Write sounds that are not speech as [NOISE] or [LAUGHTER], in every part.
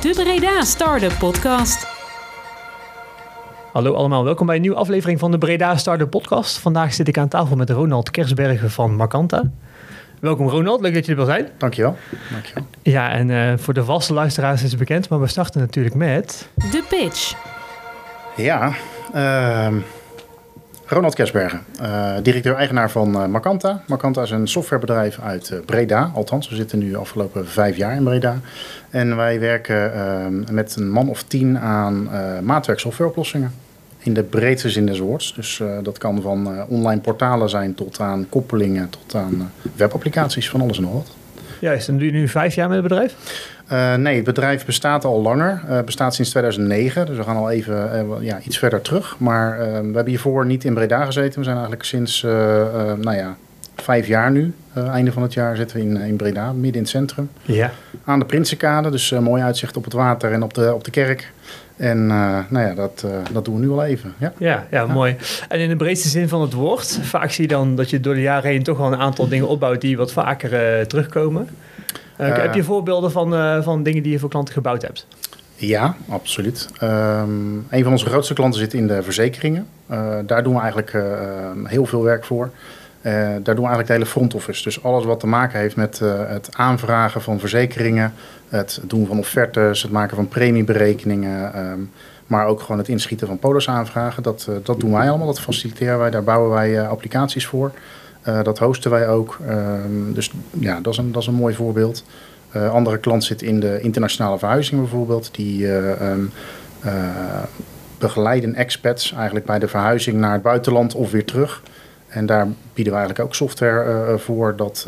De Breda Startup Podcast. Hallo allemaal, welkom bij een nieuwe aflevering van de Breda Startup Podcast. Vandaag zit ik aan tafel met Ronald Kersbergen van Markanta. Welkom Ronald, leuk dat je er wil zijn. Dankjewel. Dankjewel. Ja, en eh, voor de vaste luisteraars is het bekend, maar we starten natuurlijk met... De Pitch. Ja, ehm, Ronald Kersbergen, eh, directeur-eigenaar van uh, Markanta. Markanta is een softwarebedrijf uit Breda, althans we zitten nu afgelopen vijf jaar in Breda. En wij werken met een man of tien aan maatwerk softwareoplossingen. In de breedste zin des woords. Dus dat kan van online portalen zijn tot aan koppelingen, tot aan webapplicaties, van alles en nog wat. Juist, en doe nu vijf jaar met het bedrijf? Uh, nee, het bedrijf bestaat al langer. Uh, bestaat sinds 2009, dus we gaan al even uh, ja, iets verder terug. Maar we hebben hiervoor niet in Breda gezeten. We zijn eigenlijk sinds nou ja, vijf jaar nu, einde van het jaar, zitten we in, in Breda, midden in het centrum. Ja. Aan de Prinsenkade, dus mooi uitzicht op het water en op de, op de kerk. En nou ja, dat, dat doen we nu al even. Ja. Ja, ja, mooi. En in de breedste zin van het woord, vaak zie je dan dat je door de jaren heen toch wel een aantal dingen opbouwt die wat vaker terugkomen. Uh, heb je voorbeelden van, uh, van dingen die je voor klanten gebouwd hebt? Ja, absoluut. Um, een van onze grootste klanten zit in de verzekeringen. Uh, daar doen we eigenlijk heel veel werk voor. daar doen we eigenlijk de hele front office. Dus alles wat te maken heeft met het aanvragen van verzekeringen, het doen van offertes, het maken van premieberekeningen, um, maar ook gewoon het inschieten van polisaanvragen. Dat, dat doen wij allemaal, dat faciliteren wij, daar bouwen wij applicaties voor. Uh, dat hosten wij ook. Uh, dus ja, dat is een, dat is een mooi voorbeeld. Uh, andere klant zit in de internationale verhuizing bijvoorbeeld. Die um, begeleiden expats eigenlijk bij de verhuizing naar het buitenland of weer terug. En daar bieden we eigenlijk ook software voor dat,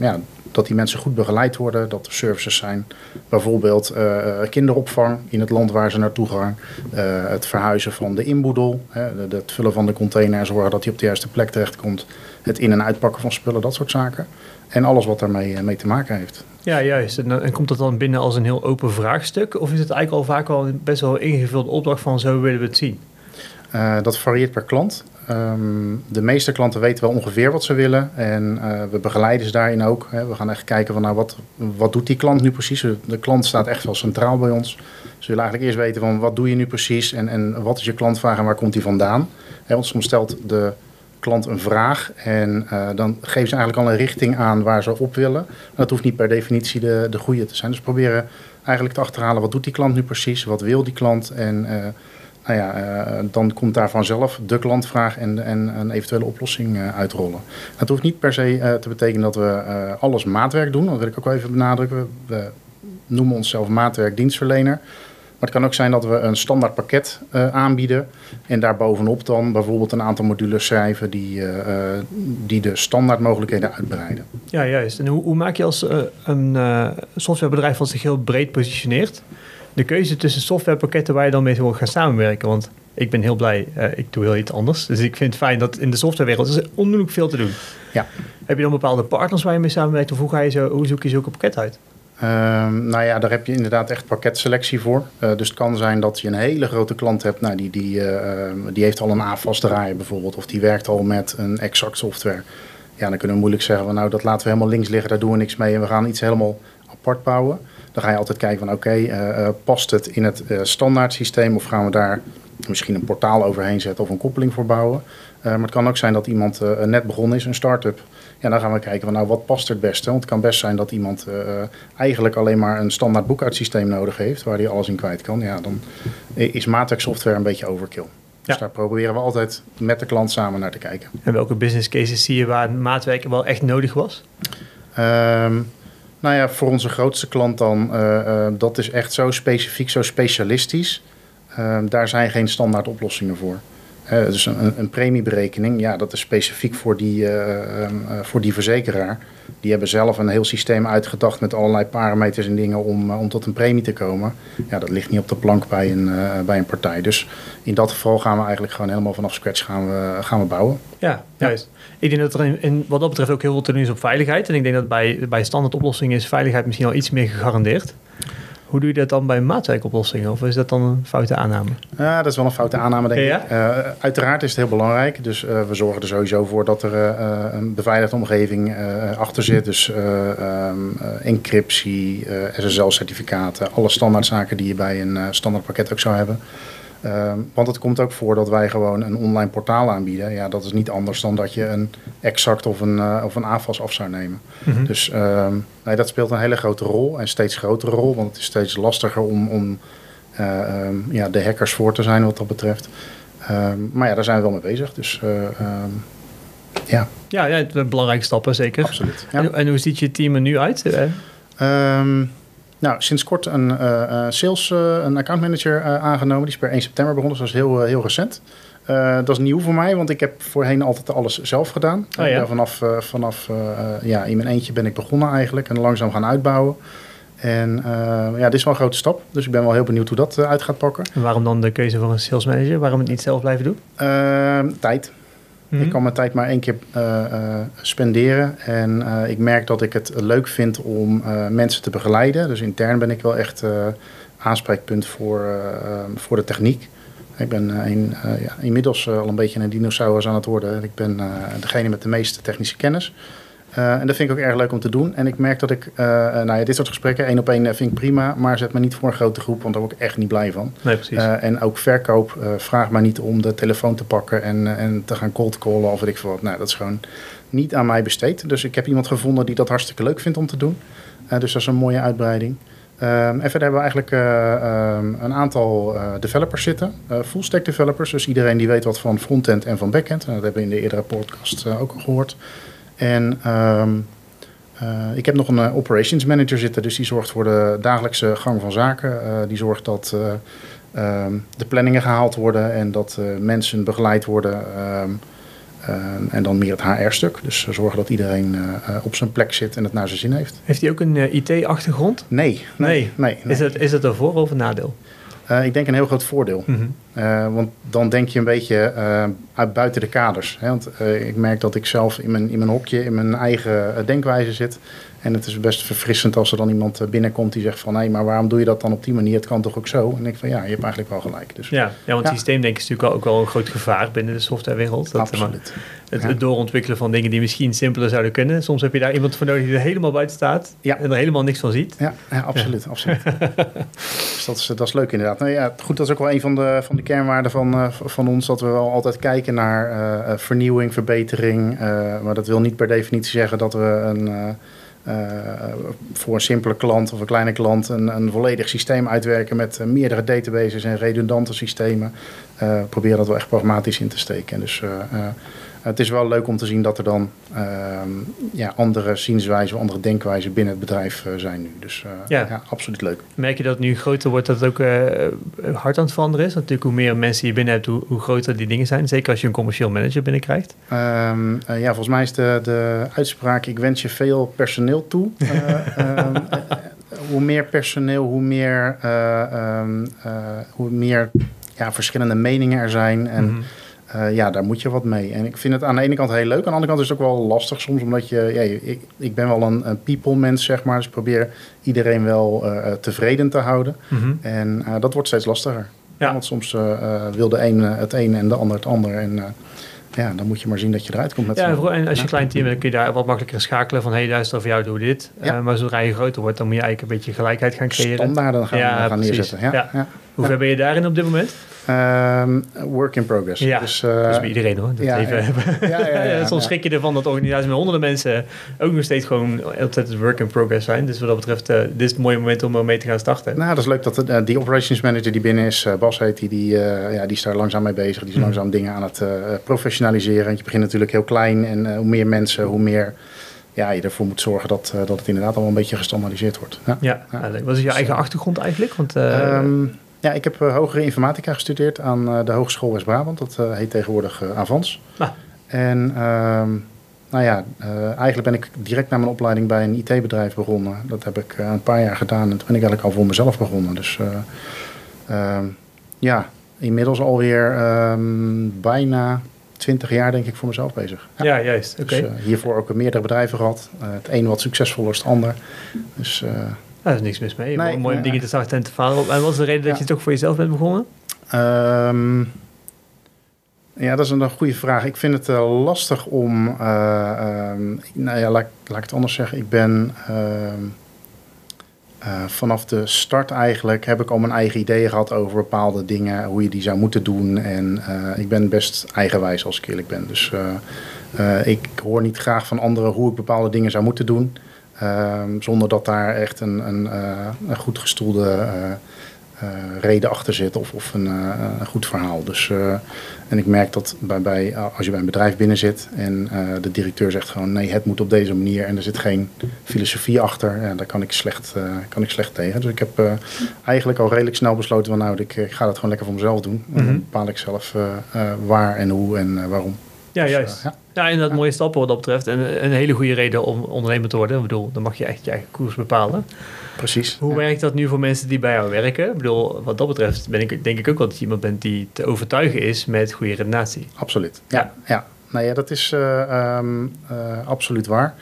ja, dat die mensen goed begeleid worden. Dat er services zijn, bijvoorbeeld kinderopvang in het land waar ze naartoe gaan. het verhuizen van de inboedel, het vullen van de container en zorgen dat die op de juiste plek terechtkomt het in- en uitpakken van spullen, dat soort zaken. En alles wat daarmee mee te maken heeft. Ja, juist. En, komt dat dan binnen als een heel open vraagstuk? Of is het eigenlijk al vaak al best wel ingevuld opdracht van zo willen we het zien? Uh, dat varieert per klant. Um, de meeste klanten weten wel ongeveer wat ze willen. En uh, we begeleiden ze daarin ook. Hè. We gaan echt kijken van nou, wat, wat doet die klant nu precies. De klant staat echt wel centraal bij ons. Ze willen eigenlijk eerst weten van wat doe je nu precies. En, en wat is je klantvraag en waar komt die vandaan. Hè, soms stelt de klant een vraag en uh, dan geven ze eigenlijk al een richting aan waar ze op willen. Dat hoeft niet per definitie de, de goede te zijn. Dus we proberen eigenlijk te achterhalen wat doet die klant nu precies, wat wil die klant en nou ja, uh, dan komt daar vanzelf de klantvraag en, en een eventuele oplossing uitrollen. Dat hoeft niet per se te betekenen dat we alles maatwerk doen, dat wil ik ook wel even benadrukken. We noemen onszelf maatwerk dienstverlener. Maar het kan ook zijn dat we een standaard pakket aanbieden. En daarbovenop dan bijvoorbeeld een aantal modules schrijven die, die de standaard mogelijkheden uitbreiden. Ja, juist. En hoe, hoe maak je als een softwarebedrijf wat zich heel breed positioneert, de keuze tussen softwarepakketten waar je dan mee wil gaan samenwerken? Want ik ben heel blij, ik doe heel iets anders. Dus ik vind het fijn dat in de softwarewereld is er onnoemelijk veel te doen. Ja. Heb je dan bepaalde partners waar je mee samenwerkt of hoe, ga je zo, hoe zoek je zulke pakket uit? Um, nou ja, daar heb je inderdaad echt pakketselectie voor. Uh, dus het kan zijn dat je een hele grote klant hebt. Nou, die, die, uh, die heeft al een AFAS draaien bijvoorbeeld. Of die werkt al met een exact software. Ja, dan kunnen we moeilijk zeggen nou dat laten we helemaal links liggen. Daar doen we niks mee en we gaan iets helemaal apart bouwen. Dan ga je altijd kijken van oké, okay, uh, past het in het standaard systeem of gaan we daar misschien een portaal overheen zetten of een koppeling voor bouwen. maar het kan ook zijn dat iemand net begonnen is, een start-up. Ja, dan gaan we kijken van nou wat past er het beste. Want het kan best zijn dat iemand uh, eigenlijk alleen maar een standaard boekhoudsysteem nodig heeft, waar hij alles in kwijt kan. Ja, dan is matrix software een beetje overkill. Dus daar proberen we altijd met de klant samen naar te kijken. En welke business cases zie je waar maatwerk wel echt nodig was? Um, nou ja, voor onze grootste klant dan, uh, uh, dat is echt zo specifiek, zo specialistisch. Uh, daar zijn geen standaard oplossingen voor. Dus een, een, premieberekening, ja, dat is specifiek voor die, uh, uh, voor die verzekeraar. Die hebben zelf een heel systeem uitgedacht met allerlei parameters en dingen om, om tot een premie te komen. Ja, dat ligt niet op de plank bij een, bij een partij. Dus in dat geval gaan we eigenlijk gewoon helemaal vanaf scratch gaan we, gaan we bouwen. Ja, juist. Ik denk dat er in, in, wat dat betreft ook heel veel te doen is op veiligheid. En ik denk dat bij, bij standaard oplossingen is veiligheid misschien al iets meer gegarandeerd. Hoe doe je dat dan bij maatwerkoplossingen? Of is dat dan een foute aanname? Ja, dat is wel een foute aanname, denk Ja? ik. Eh, uiteraard is het heel belangrijk. Dus eh, we zorgen er sowieso voor dat er eh, een beveiligde omgeving achter zit. Dus eh, ehm, eh, encryptie, SSL-certificaten, alle standaardzaken die je bij een eh, standaard pakket ook zou hebben. Ehm, want het komt ook voor dat wij gewoon een online portaal aanbieden. Ja, dat is niet anders dan dat je een exact of een, eh, of een AFAS af zou nemen. Mhm. Dus ehm, nee, dat speelt een hele grote rol en steeds grotere rol. Want het is steeds lastiger om, om eh, ehm, ja, de hackers voor te zijn wat dat betreft. Maar ja, daar zijn we wel mee bezig. Dus eh, ja, Ja, ja, het belangrijke stappen zeker. absoluut. Ja. En, en hoe ziet je team er nu uit? Nou, sinds kort een eh, sales, eh, een accountmanager aangenomen. Die is per 1 september begonnen, dus dat is heel, heel recent. Dat is nieuw voor mij, want ik heb voorheen altijd alles zelf gedaan. Oh ja? Vanaf vanaf ja, in mijn eentje ben ik begonnen eigenlijk en langzaam gaan uitbouwen. En ja, dit is wel een grote stap, dus ik ben wel heel benieuwd hoe dat uit gaat pakken. en waarom dan de keuze voor een sales manager? Waarom het niet zelf blijven doen? Ehm, tijd. Mhm. Ik kan mijn tijd maar één keer eh, eh, spenderen. En eh, ik merk dat ik het leuk vind om mensen te begeleiden. Dus intern ben ik wel echt aanspreekpunt voor, voor de techniek. Ik ben een, ja, inmiddels al een beetje een dinosaurus aan het worden. Ik ben degene met de meeste technische kennis. Eh, en dat vind ik ook erg leuk om te doen. En ik merk dat ik, eh, eh, nou ja, dit soort gesprekken, één op één, vind ik prima. Maar zet me niet voor een grote groep, want daar word ik echt niet blij van. Nee, precies. En ook verkoop, vraag maar niet om de telefoon te pakken en, en te gaan cold callen of weet ik veel wat. Nou, dat is gewoon niet aan mij besteed. Dus ik heb iemand gevonden die dat hartstikke leuk vindt om te doen. Dus dat is een mooie uitbreiding. Ehm, en verder hebben we eigenlijk eh, ehm, een aantal developers zitten. Full stack developers, dus iedereen die weet wat van frontend en van backend. En dat hebben we in de eerdere podcast ook al gehoord. En ehm, eh, ik heb nog een eh, operations manager zitten, dus die zorgt voor de dagelijkse gang van zaken. Eh, die zorgt dat eh, ehm, de planningen gehaald worden en dat mensen begeleid worden. ehm, en dan meer het HR-stuk. Dus zorgen dat iedereen op zijn plek zit en het naar zijn zin heeft. Heeft hij ook een IT-achtergrond? Nee, nee, nee. nee. Is, het, is het een voor- of een nadeel? Eh, ik denk een heel groot voordeel. Eh, want dan denk je een beetje eh, uit buiten de kaders. Hè? Want ik merk dat ik zelf in mijn, in mijn hokje, in mijn eigen denkwijze zit. En het is best verfrissend als er dan iemand eh, binnenkomt die zegt van... hé, maar waarom doe je dat dan op die manier? Het kan toch ook zo? En ik denk van ja, je hebt eigenlijk wel gelijk. Dus Ja, ja, want Ja. systeemdenken is natuurlijk ook wel een groot gevaar binnen de softwarewereld. Dat, eh, absoluut. Het, het doorontwikkelen van dingen die misschien simpeler zouden kunnen. Soms heb je daar iemand voor nodig die er helemaal buiten staat Ja. en er helemaal niks van ziet. Ja, ja absoluut. absoluut. [LAUGHS] dus dat is, dat is leuk inderdaad. Nou ja, goed, dat is ook wel een van de, van de kernwaarden van, eh, van ons... dat we wel altijd kijken naar eh, eh, vernieuwing, verbetering. Eh, maar dat wil niet per definitie zeggen dat we een... eh, eh, voor een simpele klant of een kleine klant een, een volledig systeem uitwerken met eh, meerdere databases en redundante systemen. Eh probeer dat wel echt pragmatisch in te steken. Dus eh, eh, het is wel leuk om te zien dat er dan ehm, ja, andere zienswijzen, andere denkwijzen binnen het bedrijf eh, zijn nu. Dus eh, Ja. ja. absoluut leuk. Merk je dat het nu groter wordt, dat het ook eh, hard aan het veranderen is? Natuurlijk, hoe meer mensen je binnen hebt, hoe, hoe groter die dingen zijn. Zeker als je een commercieel manager binnenkrijgt. Eh, ja, volgens mij is de, de uitspraak: ik wens je veel personeel toe. [LAUGHS] Eh, ehm, eh, hoe meer personeel, hoe meer, hoe meer ja, verschillende meningen er zijn. En Mhm. Eh, ja, daar moet je wat mee. En ik vind het aan de ene kant heel leuk. Aan de andere kant is het ook wel lastig soms. Omdat je, ja, ik, ik ben wel een, een people mens, zeg maar. Dus ik probeer iedereen wel eh, eh, tevreden te houden. Mhm. En dat wordt steeds lastiger. Ja. Want soms wil de een het een en de ander het ander. En ja, dan moet je maar zien dat je eruit komt met Ja, en allen. vooral- en als je een klein team hebt, kun je daar wat makkelijker schakelen van... hé, hey, luister, voor jou doe dit. Ja. Maar zodra je groter wordt, dan moet je eigenlijk een beetje gelijkheid gaan creëren. standaarden gaan, Ja, gaan neerzetten. Ja, Ja. Hoe ver ben je daarin op dit moment? Ehm, work in progress. Ja, dus, dat is bij iedereen hoor. Dat ja, even ja. [LAUGHS] hebben. ja, ja, ja, [LAUGHS] Soms schrik je ervan dat organisaties met honderden mensen ook nog steeds gewoon altijd work in progress zijn. Dus wat dat betreft, eh, dit is het mooie moment om ermee te gaan starten. Nou, dat is leuk dat de, eh, die operations manager die binnen is, Bas heet die, die, ja, die is daar langzaam mee bezig. Die is Mhm. langzaam dingen aan het professionaliseren. Want je begint natuurlijk heel klein en hoe meer mensen, hoe meer ja, je ervoor moet zorgen dat, dat het inderdaad allemaal een beetje gestandaardiseerd wordt. Ja. Ja, wat is je eigen achtergrond eigenlijk? Want, eh, Ehm, ja, ik heb eh, hogere informatica gestudeerd aan eh, de Hogeschool West-Brabant. Dat eh, heet tegenwoordig Avans. Ah. En ehm, nou ja, eigenlijk ben ik direct na mijn opleiding bij een IT-bedrijf begonnen. Dat heb ik een paar jaar gedaan en toen ben ik eigenlijk al voor mezelf begonnen. Dus eh, ehm, ja, inmiddels alweer ehm, bijna 20 jaar denk ik voor mezelf bezig. Ja. ja, juist. Oké. Dus hiervoor ook meerdere bedrijven gehad. Eh, het een wat succesvoller als het ander. Dus Daar is niks mis mee. Nee, Mooi om dingen te starten en te falen. En wat is de reden dat je toch voor jezelf bent begonnen? Ehm, ja, dat is een goede vraag. Ik vind het eh, lastig om. ehm, nou ja, laat, laat ik het anders zeggen. Ik ben. ehm, eh, vanaf de start eigenlijk heb ik al mijn eigen ideeën gehad over bepaalde dingen, hoe je die zou moeten doen. En ik ben best eigenwijs als ik eerlijk ben. Dus ik hoor niet graag van anderen hoe ik bepaalde dingen zou moeten doen. Ehm, zonder dat daar echt een, een, eh, een goed gestoelde eh, eh, reden achter zit of, of een, een goed verhaal. Dus, en ik merk dat bij, bij, als je bij een bedrijf binnen zit en de directeur zegt gewoon nee, het moet op deze manier en er zit geen filosofie achter, ja, daar kan ik, slecht, kan ik slecht tegen. Dus ik heb eigenlijk al redelijk snel besloten van nou, ik, ik ga dat gewoon lekker voor mezelf doen. En dan Mhm. bepaal ik zelf waar en hoe en waarom. Ja, Dus, juist. ja. Ja, inderdaad, mooie stappen wat dat betreft. En een hele goede reden om ondernemer te worden. Ik bedoel, dan mag je echt je eigen koers bepalen. Precies. Hoe Ja. werkt dat nu voor mensen die bij jou werken? Ik bedoel, wat dat betreft ben ik, denk ik ook wel dat je iemand bent die te overtuigen is met goede redenatie. Absoluut. Ja. Ja, ja. Nou ja, dat is eh, ehm, eh, absoluut waar.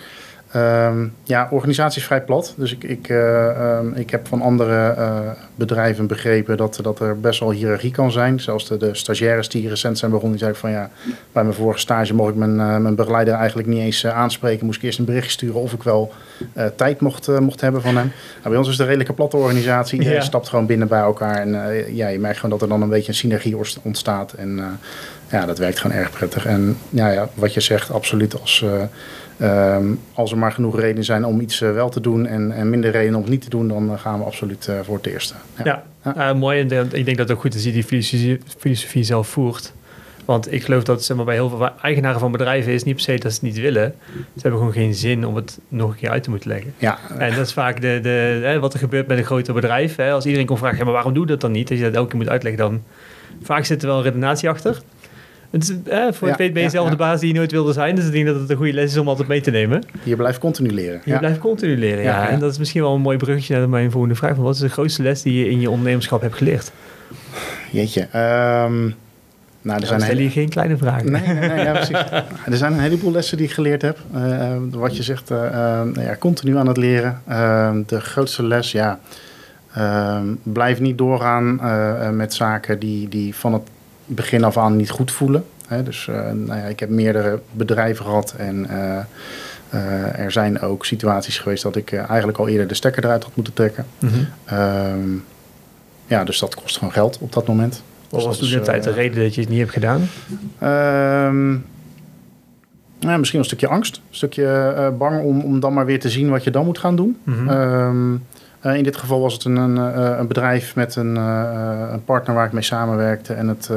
Ehm, ja, organisatie is vrij plat. Dus ik, ik, eh, ehm, ik heb van andere eh, bedrijven begrepen dat, dat er best wel hiërarchie kan zijn. Zelfs de, de stagiaires die recent zijn begonnen, die zeiden van ja, bij mijn vorige stage mocht ik mijn, eh, mijn begeleider eigenlijk niet eens aanspreken. Moest ik eerst een bericht sturen of ik wel tijd mocht, mocht hebben van hem. Nou, bij ons is het een redelijke platte organisatie. Iedereen Ja. stapt gewoon binnen bij elkaar. En ja, je merkt gewoon dat er dan een beetje een synergie ontstaat. En ja, dat werkt gewoon erg prettig. En ja, ja wat je zegt, absoluut. Als, eh, ehm, als er maar genoeg redenen zijn om iets eh, wel te doen en, en minder redenen om het niet te doen, dan eh, gaan we absoluut eh, voor het eerste. Ja, Ja. mooi. En ik denk dat het ook goed is dat je die filosofie, filosofie zelf voert. Want ik geloof dat zeg maar, bij heel veel eigenaren van bedrijven is niet per se dat ze het niet willen. Ze hebben gewoon geen zin om het nog een keer uit te moeten leggen. ja, En dat is vaak de, de, hè, wat er gebeurt met een groter bedrijf. Hè. Als iedereen komt vragen, ja, maar waarom doe je dat dan niet? Als je dat elke keer moet uitleggen, dan vaak zit er wel een redenatie achter. Het is, hè, voor Ja, het weet ben je ja, zelf ja. de baas die je nooit wilde zijn. Dus ik denk dat het een goede les is om altijd mee te nemen. je blijft continu leren. Je blijft continu leren, ja. En dat is misschien wel een mooi bruggetje naar mijn volgende vraag. Van wat is de grootste les die je in je ondernemerschap hebt geleerd? Jeetje. ehm, nou, er zijn stel hele- je geen kleine vragen. Nee, nee, nee ja, precies. er zijn een heleboel lessen die ik geleerd heb. Eh, eh, wat je zegt, eh, eh, nou ja, continu aan het leren. Eh, de grootste les, ja, eh, blijf niet doorgaan eh, eh, met zaken die, die van het begin af aan niet goed voelen. Hè, dus eh, nou ja, ik heb meerdere bedrijven gehad en eh, eh, er zijn ook situaties geweest dat ik eigenlijk al eerder de stekker eruit had moeten trekken. Mhm. Ehm, ja, dus dat kost gewoon geld op dat moment. Wat Dus was dat toen de tijd de reden dat je het niet hebt gedaan? Ehm, nou, misschien een stukje angst. Een stukje bang om, om dan maar weer te zien wat je dan moet gaan doen. Mhm. Ehm, eh, in dit geval was het een, een, eh, een bedrijf met een, eh, een partner waar ik mee samenwerkte. En het,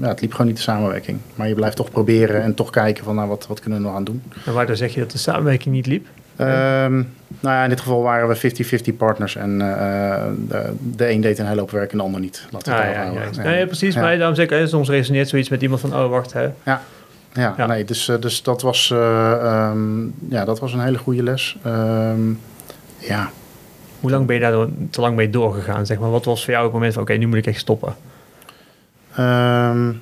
ja, het liep gewoon niet de samenwerking. Maar je blijft toch proberen en toch kijken van nou, wat, wat kunnen we nog aan doen. En waardoor zeg je dat de samenwerking niet liep? Ehm, nou ja, in dit geval waren we 50-50 partners. En de, de een deed een hele hoop werk en de ander niet. Laten we Ah, ja, ja. Nee, precies. Ja. Maar daarom zeg ik, soms resoneert zoiets met iemand van... oh, wacht, hè. Ja, Ja. nee, dus, dus dat, was, eh, ehm, ja, dat was een hele goede les. Ehm, ja, Hoe lang ben je daar te lang mee doorgegaan? Zeg maar? Wat was voor jou het moment van... oké, nu moet ik echt stoppen? Ehm,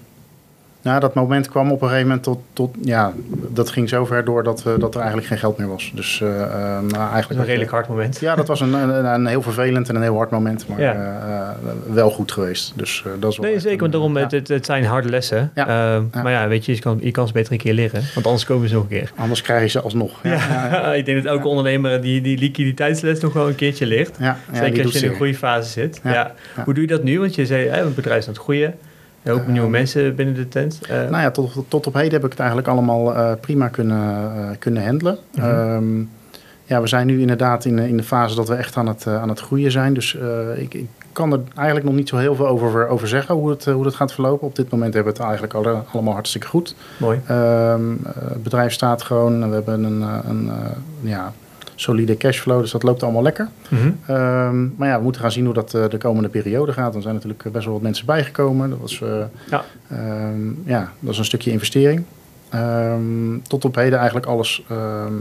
nou, dat moment kwam op een gegeven moment tot, tot ja, dat ging zo ver door dat, eh, dat er eigenlijk geen geld meer was. Dus Dat is eigenlijk... een redelijk hard moment. Ja, dat was een, een, een heel vervelend en een heel hard moment, maar Ja. wel goed geweest. Dus dat is wel Nee, zeker. Want daarom, ja. het, zijn harde lessen. Ja. Maar ja, weet je, je kan, je kan ze beter een keer leren. Want anders komen ze nog een keer. Anders krijg je ze alsnog. Ja, [LAUGHS] ik denk dat elke ondernemer die, die liquiditeitsles nog wel een keertje leert. Zeker als je in een zeer. groeifase zit. Ja. Hoe doe je dat nu? Want je zei, hè, het bedrijf is aan het groeien. Hebt ook nieuwe Ehm, mensen binnen de tent. Eh, Nou ja, tot, tot op heden heb ik het eigenlijk allemaal eh, prima kunnen, eh, kunnen handelen. Mhm. Ehm, ja, we zijn nu inderdaad in, in de fase dat we echt aan het, aan het groeien zijn. Dus ik, ik kan er eigenlijk nog niet zo heel veel over, over zeggen hoe het, hoe het gaat verlopen. Op dit moment hebben we het eigenlijk alle, allemaal hartstikke goed. mooi. Ehm, eh, het bedrijf staat gewoon, we hebben een, een eh, ja, solide cashflow, dus dat loopt allemaal lekker. Mhm. Ehm, maar ja, we moeten gaan zien hoe dat eh, de komende periode gaat. Er zijn natuurlijk best wel wat mensen bijgekomen. Dat was, eh, Ja. ehm, ja, dat is een stukje investering. Ehm, tot op heden eigenlijk alles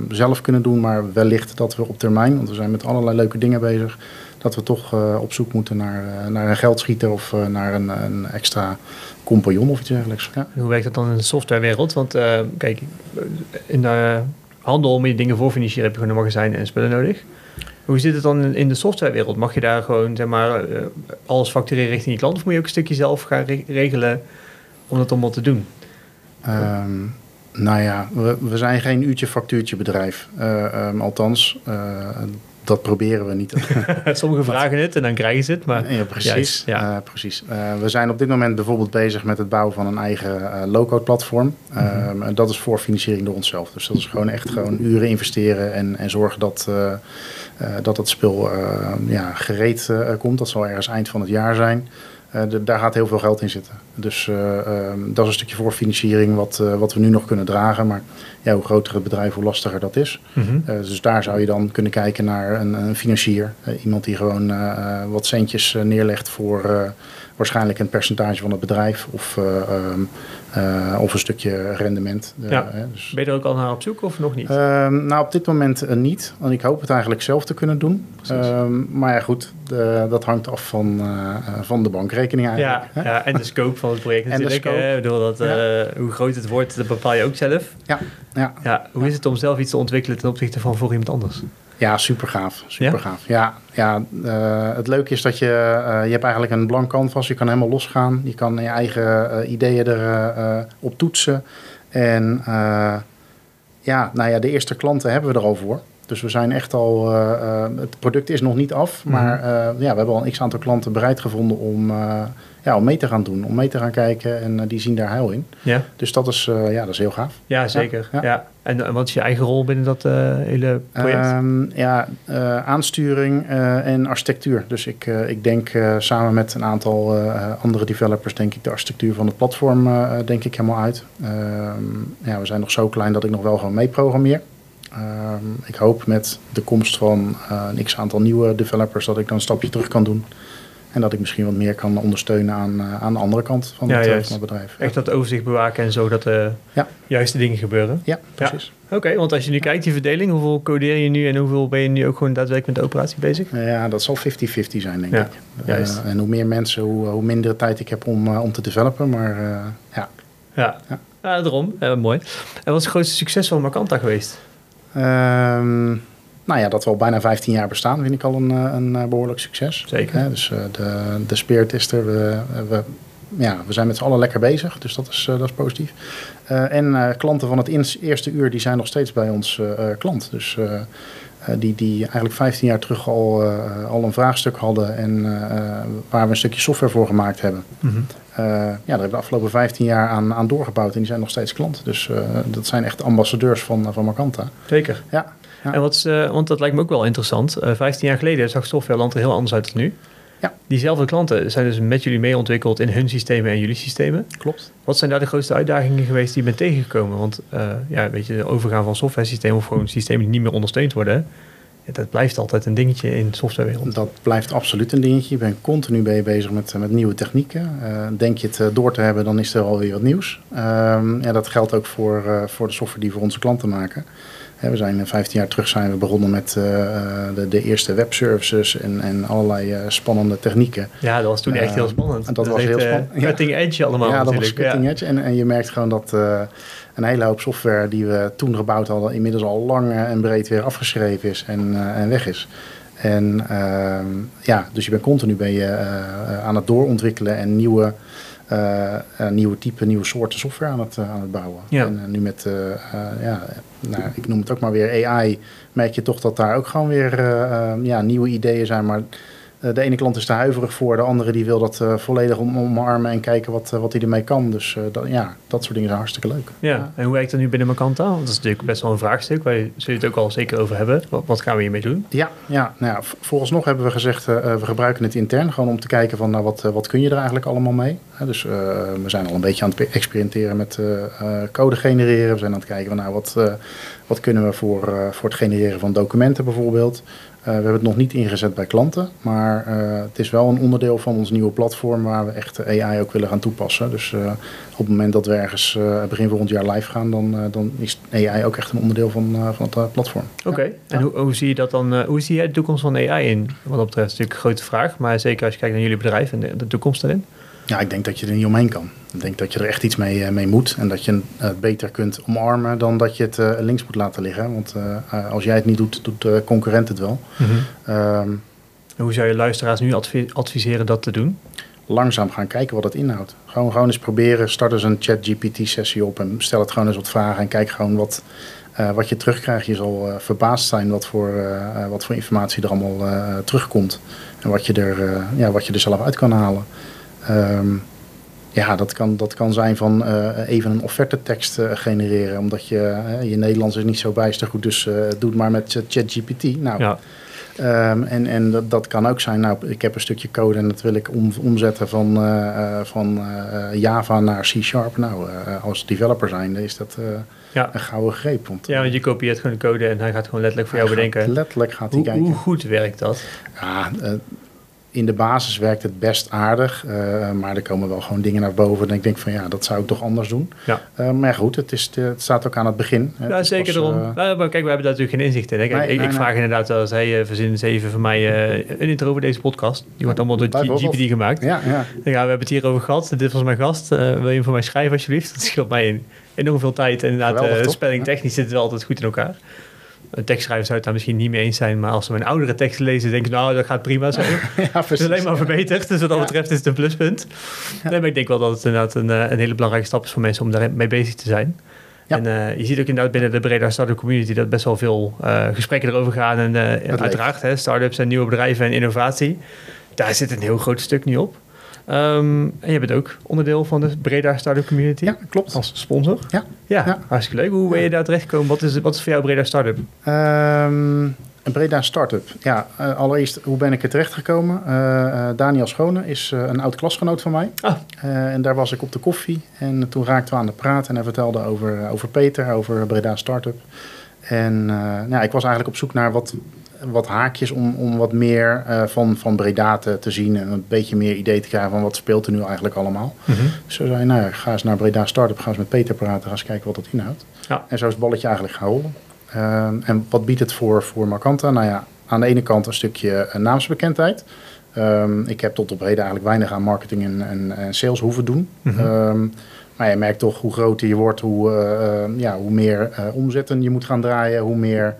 zelf kunnen doen, maar wellicht dat we op termijn, want we zijn met allerlei leuke dingen bezig, dat we toch eh, op zoek moeten naar, eh, naar een geldschieter of naar een, een extra compagnon of iets dergelijks. Ja. Hoe werkt dat dan in de softwarewereld? Want kijk, in de handel om je dingen voor financieren heb je gewoon een magazijn en spullen nodig. Hoe zit het dan in, de softwarewereld? Mag je daar gewoon zeg maar, eh, alles factureren richting je klant? Of moet je ook een stukje zelf gaan re- regelen om dat allemaal te doen? Ehm, nou ja, we, we zijn geen uurtje factuurtje bedrijf. Eh, ehm, althans, eh, dat proberen we niet. [LAUGHS] Sommigen vragen het en dan krijgen ze het. Maar ja, precies. Juist, ja. Eh, precies. Eh, we zijn op dit moment bijvoorbeeld bezig met het bouwen van een eigen eh low-code platform. Ehm, en dat is voor financiering door onszelf. Dus dat is gewoon echt gewoon uren investeren en, en zorgen dat, eh, eh, dat het spul eh, ja, gereed eh, komt. Dat zal ergens eind van het jaar zijn. Eh, de- daar gaat heel veel geld in zitten. Dus eh, ehm, dat is een stukje voor financiering wat, eh, wat we nu nog kunnen dragen. Maar ja, hoe groter het bedrijf, hoe lastiger dat is. Mhm. Dus daar zou je dan kunnen kijken naar een, een financier. Iemand die gewoon wat centjes neerlegt voor waarschijnlijk een percentage van het bedrijf. Of, eh, ehm, eh, of een stukje rendement. Eh, Ja. hè, dus, Ben je er ook al naar op zoek of nog niet? Ehm, nou, op dit moment niet. Want ik hoop het eigenlijk zelf te kunnen doen. Ehm, maar ja, goed. de- dat hangt af van, van de bankrekening ja, eigenlijk. hè? ja, en de scope van het project En de natuurlijk. Ik bedoel, dat, Ja. hoe groot het wordt, dat bepaal je ook zelf. Ja, ja. Ja, hoe is het om zelf iets te ontwikkelen ten opzichte van voor iemand anders? Ja, super gaaf. Super gaaf. Ja, ja eh, het leuke is dat je, eh, je hebt eigenlijk een blank canvas. Je kan helemaal losgaan. Je kan je eigen eh, ideeën erop op toetsen. En ja, nou ja, de eerste klanten hebben we er al voor. Dus we zijn echt al, eh, eh, het product is nog niet af. Maar Mhm. eh, ja, we hebben al een x aantal klanten bereid gevonden om, ja, om mee te gaan doen. Om mee te gaan kijken en die zien daar heil in. Ja, Dus dat is, ja, dat is heel gaaf. ja zeker. Ja, ja. En, wat is je eigen rol binnen dat hele project? Ehm, ja, aansturing en architectuur. Dus ik, ik denk samen met een aantal andere developers, denk ik de architectuur van het platform, denk ik helemaal uit. Ehm, ja, we zijn nog zo klein dat ik nog wel gewoon meeprogrammeer. Ehm, ik hoop met de komst van eh, een x aantal nieuwe developers dat ik dan een stapje terug kan doen. En dat ik misschien wat meer kan ondersteunen aan, eh, aan de andere kant van, Ja, het, eh, juist. van het bedrijf. Echt dat overzicht bewaken en zo dat de Ja. juiste dingen gebeuren. Ja, precies. Oké, want als je nu kijkt, die verdeling, hoeveel codeer je nu en hoeveel ben je nu ook gewoon daadwerkelijk met de operatie bezig? Ja, dat zal 50-50 zijn, denk ik. juist. En hoe meer mensen, hoe, hoe minder tijd ik heb om, om te developen. Maar ja. Ja, Ja. daarom. Mooi. En wat is het grootste succes van Markanta geweest? Ehm, nou ja, dat we al bijna 15 jaar bestaan, vind ik al een, eh, een eh, behoorlijk succes. Zeker. Dus eh, de, de spirit is er. We, we, ja, we zijn met z'n allen lekker bezig, dus dat is, dat is positief. En klanten van het ins- eerste uur, die zijn nog steeds bij ons klant. Dus die, die eigenlijk 15 jaar terug al, al een vraagstuk hadden en waar we een stukje software voor gemaakt hebben. Eh, ja, daar hebben we de afgelopen 15 jaar aan, aan doorgebouwd en die zijn nog steeds klant. Dus eh, dat zijn echt ambassadeurs van, van Markanta. Zeker. Ja, ja. En wat is, eh, want dat lijkt me ook wel interessant. Eh 15 jaar geleden zag Softwareland er heel anders uit dan nu. Ja. Diezelfde klanten zijn dus met jullie mee ontwikkeld in hun systemen en jullie systemen. klopt. Wat zijn daar de grootste uitdagingen geweest die je bent tegengekomen? Want eh, ja, weet je, de overgaan van software systemen of gewoon systemen die niet meer ondersteund worden, dat blijft altijd een dingetje in de softwarewereld. Dat blijft absoluut een dingetje. Je bent continu ben je bezig met, met nieuwe technieken. Eh, denk je het eh, door te hebben, dan is er alweer wat nieuws. Ehm, ja, dat geldt ook voor, eh, voor de software die we voor onze klanten maken. Hè, we zijn eh, 15 jaar terug zijn we begonnen met de, de eerste webservices en, en allerlei spannende technieken. Ja, dat was toen echt heel spannend. dat was heet, heel spannend. Cutting edge allemaal ja, dat was cutting edge. En, en je merkt gewoon dat een hele hoop software die we toen gebouwd hadden, inmiddels al lang eh, en breed weer afgeschreven is en, eh, en weg is. En ehm, ja, dus je bent continu ben je, eh, aan het doorontwikkelen en nieuwe, eh, nieuwe type, nieuwe soorten software aan het, aan het bouwen. Ja. En nu met, ja, nou, ik noem het ook maar weer AI, merk je toch dat daar ook gewoon weer ja, nieuwe ideeën zijn. Maar de ene klant is er huiverig voor, de andere die wil dat eh, volledig om, omarmen en kijken wat, eh, wat hij ermee kan. Dus eh, dat, ja, dat soort dingen zijn hartstikke leuk. Ja, en hoe werkt dat nu binnen Macanta? Want dat is natuurlijk best wel een vraagstuk waar je, zul je het ook al zeker over hebben. Wat, wat gaan we hiermee doen? Ja, ja, nou ja, vooralsnog hebben we gezegd, eh, eh, we gebruiken het intern gewoon om te kijken van nou, wat, eh, wat kun je er eigenlijk allemaal mee. Hè, dus eh, we zijn al een beetje aan het experimenteren met eh, eh, code genereren. We zijn aan het kijken van nou, wat, eh, wat kunnen we voor, eh, voor het genereren van documenten bijvoorbeeld. Eh, we hebben het nog niet ingezet bij klanten, maar eh, het is wel een onderdeel van ons nieuwe platform waar we echt AI ook willen gaan toepassen. Dus eh, op het moment dat we ergens eh, begin volgend jaar live gaan, dan, eh, dan is AI ook echt een onderdeel van, eh, van het platform. Oké, Ja. en hoe, hoe zie je dat dan? eh, hoe zie jij de toekomst van AI in? Wat dat betreft is natuurlijk een grote vraag, maar zeker als je kijkt naar jullie bedrijf en de, de toekomst daarin. Ja, ik denk dat je er niet omheen kan. Ik denk dat je er echt iets mee, eh, mee moet. En dat je het beter kunt omarmen dan dat je het eh, links moet laten liggen. Want eh, als jij het niet doet, doet de concurrent het wel. Ehm, Hoe zou je luisteraars nu advi- adviseren dat te doen? langzaam gaan kijken wat het inhoudt. Gewoon, gewoon eens proberen. Start eens een chat-GPT-sessie op en stel het gewoon eens wat vragen. En kijk gewoon wat, eh, wat je terugkrijgt. Je zal eh, verbaasd zijn wat voor, eh, eh, wat voor informatie er allemaal eh, terugkomt. En wat je, er, eh, ja, wat je er zelf uit kan halen. Ehm, ja, dat kan, dat kan zijn van eh, even een offertetekst eh, genereren. Omdat je, eh, je Nederlands is niet zo bijster goed. Dus doe het maar met ChatGPT. Nou, Ja, Ehm, en en dat, dat kan ook zijn, nou, ik heb een stukje code en dat wil ik om, omzetten van, van Java naar C-Sharp. Nou, als developer zijnde is dat ja. een gouden greep. Want, ja, want je kopieert gewoon de code en hij gaat gewoon letterlijk voor jou bedenken. Letterlijk gaat hij Hoe, kijken. hoe goed werkt dat? Ja, in de basis werkt het best aardig, eh, maar er komen wel gewoon dingen naar boven. En ik denk van ja, dat zou ik toch anders doen. Ja. Eh, maar goed, het, is, het staat ook aan het begin. Ja, Het zeker pas, erom. eh, Nou, maar kijk, we hebben daar natuurlijk geen inzicht in. Hè? Kijk, Nee, ik, nee, ik nee. vraag inderdaad hey, uh, verzin eens even voor mij eh, een intro over deze podcast. Die wordt allemaal door. GPT gemaakt. ja, ja. Ja, we hebben het hier over gehad. Dit was mijn gast. Eh, wil je hem voor mij schrijven alsjeblieft? Dat scheelt mij in, enorm veel tijd. En inderdaad, uh, spelling technisch zit het wel altijd goed in elkaar. Een tekstschrijver zou het daar misschien niet mee eens zijn. Maar als ze mijn oudere teksten lezen, denk ik, nou, dat gaat prima zo. [LAUGHS] ja Het is alleen maar verbeterd. Dus wat dat Ja. betreft is het een pluspunt. Nee, maar ik denk wel dat het inderdaad een, eh, een hele belangrijke stap is voor mensen om daarmee bezig te zijn. Ja. En eh, je ziet ook inderdaad binnen de Breda Startup Community dat best wel veel eh, gesprekken erover gaan. En leeft. uiteraard, hè, startups en nieuwe bedrijven en innovatie. Daar zit een heel groot stuk nu op. Ehm, en je bent ook onderdeel van de Breda Startup Community. Ja, klopt. Als sponsor. Ja. Ja, Ja. hartstikke leuk. Hoe ben je daar terechtgekomen? Wat is, wat is voor jou Breda Startup? Ehm, een Breda Startup. Ja, eh, allereerst, hoe ben ik er terecht gekomen? Eh, eh, Daniel Schone is een oud klasgenoot van mij. Ah. En daar was ik op de koffie. En toen raakten we aan de praat. En hij vertelde over, over Peter, over Breda Startup. En nou, ik was eigenlijk op zoek naar wat, wat haakjes om, om wat meer eh, van, van Breda te, te zien. En een beetje meer idee te krijgen van wat speelt er nu eigenlijk allemaal. Dus zo zei nou ja, ga eens naar Breda Startup, ga eens met Peter praten, ga eens kijken wat dat inhoudt. Ja. En zo is het balletje eigenlijk gaan rollen. Ehm, en wat biedt het voor, voor Markanta? Nou ja, aan de ene kant een stukje eh, naamsbekendheid. Ehm, ik heb tot op heden eigenlijk weinig aan marketing en, en, en sales hoeven doen. Mhm. Ehm, maar je merkt toch hoe groter je wordt, hoe, eh, eh, ja, hoe meer eh, omzetten je moet gaan draaien, hoe meer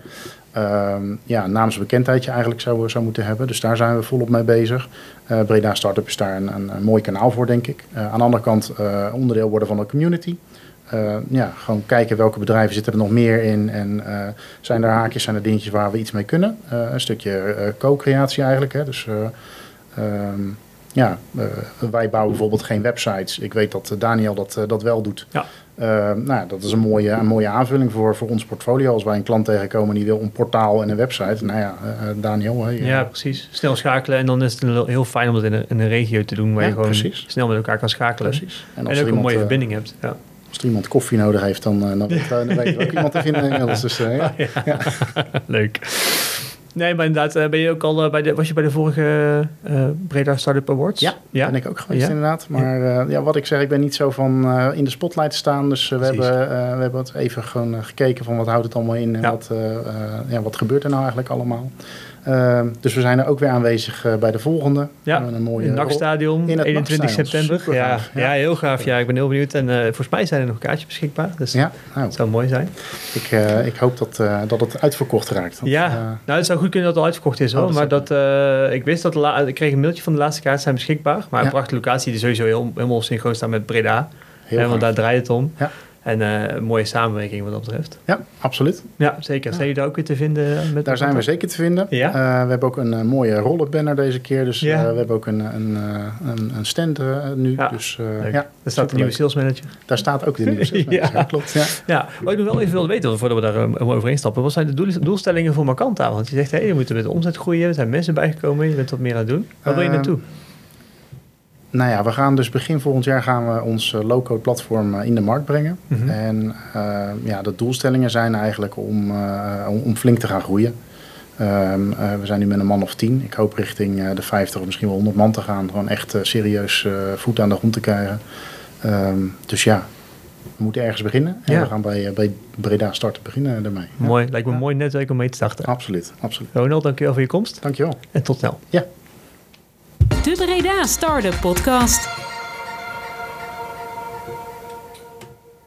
ja, naamsbekendheid je eigenlijk zou, zou moeten hebben. Dus daar zijn we volop mee bezig. Eh, Breda Startup is daar een, een, mooi kanaal voor, denk ik. Eh, aan de andere kant eh, onderdeel worden van de community. Ja, gewoon kijken welke bedrijven zitten er nog meer in. En zijn er haakjes, zijn er dingetjes waar we iets mee kunnen. Een stukje co-creatie eigenlijk. Hè. Dus eh, ehm, ja, wij bouwen bijvoorbeeld geen websites. Ik weet dat Daniel dat, dat wel doet. Ja. Eh, nou, ja, dat is een mooie, een mooie aanvulling voor, voor ons portfolio. Als wij een klant tegenkomen die wil een portaal en een website. Nou ja, eh, eh, Daniel. Ja, precies. Snel schakelen en dan is het heel fijn om dat in een, in een regio te doen waar Ja, je gewoon precies. snel met elkaar kan schakelen. precies. En, als ook er een iemand, mooie eh, verbinding hebt. Ja. Als er iemand koffie nodig heeft, dan, dan, weet, dan weet je ook [LAUGHS] iemand te vinden inmiddels. Dus, eh, ja. [LAUGHS] Leuk. Nee, maar inderdaad, eh, ben je ook al eh, bij de, was je bij de vorige eh Breda Startup Awards? Ja, ja. ben ik ook geweest Ja? inderdaad. Maar ja, wat ik zeg, ik ben niet zo van in de spotlight staan. Dus we, Precies. hebben, we hebben het even gewoon gekeken van wat houdt het allemaal in en wat, ja, wat gebeurt er nou eigenlijk allemaal. Eh, dus we zijn er ook weer aanwezig eh, bij de volgende. Ja, een mooie in het NAC-stadion, In het 21 NAC-stadion. september. Ja, ja. heel gaaf. Ja, ik ben heel benieuwd. En eh, volgens mij zijn er nog kaartjes beschikbaar. Dus Ja, nou, het zou mooi zijn. ik, eh, ik hoop dat, dat het uitverkocht raakt. Ja, nou, het zou goed kunnen dat het al uitverkocht is hoor. Oh, maar dat, ik wist dat, la- ik kreeg een mailtje van de laatste kaart zijn beschikbaar. Maar een prachtige locatie die sowieso heel, helemaal synchroon staat met Breda. heel want daar draait het om. Ja. En eh, een mooie samenwerking wat dat betreft. Ja, absoluut. Ja, zeker. Zijn jullie daar ook weer te vinden? Met Daar zijn we zeker te vinden. Ja? Eh, we hebben ook een eh, mooie roll-up banner deze keer. Dus Ja. eh, we hebben ook een, een, eh, een, een stand eh, nu. Ja, Dus eh, ja, Daar staat de nieuwe sales manager. Daar staat ook de nieuwe [LAUGHS] sales manager. Ja. klopt. Ja. Ja, wat ik nog wel even wilde weten, voordat we daar um, overheen stappen. Wat zijn de doel- doelstellingen voor Markanta? Want je zegt, hé, je moet met de omzet groeien. Er zijn mensen bijgekomen. Je bent wat meer aan het doen. Waar wil je Ehm, naartoe? Nou ja, we gaan dus begin volgend jaar gaan we ons eh, low-code platform eh, in de markt brengen. Mhm. En eh, ja, de doelstellingen zijn eigenlijk om, om, om flink te gaan groeien. Ehm, eh, we zijn nu met een man of tien. Ik hoop richting de 50 of misschien wel 100 man te gaan. Gewoon echt serieus voet aan de grond te krijgen. Ehm, dus ja, we moeten ergens beginnen. En Ja. we gaan bij, bij Breda starten beginnen daarmee. Ja, Mooi. Lijkt me een Ja. mooi netwerk om mee te starten. Absoluut, absoluut. Ronald, dankjewel voor je komst. Dankjewel. En tot snel. De Breda Startup Podcast.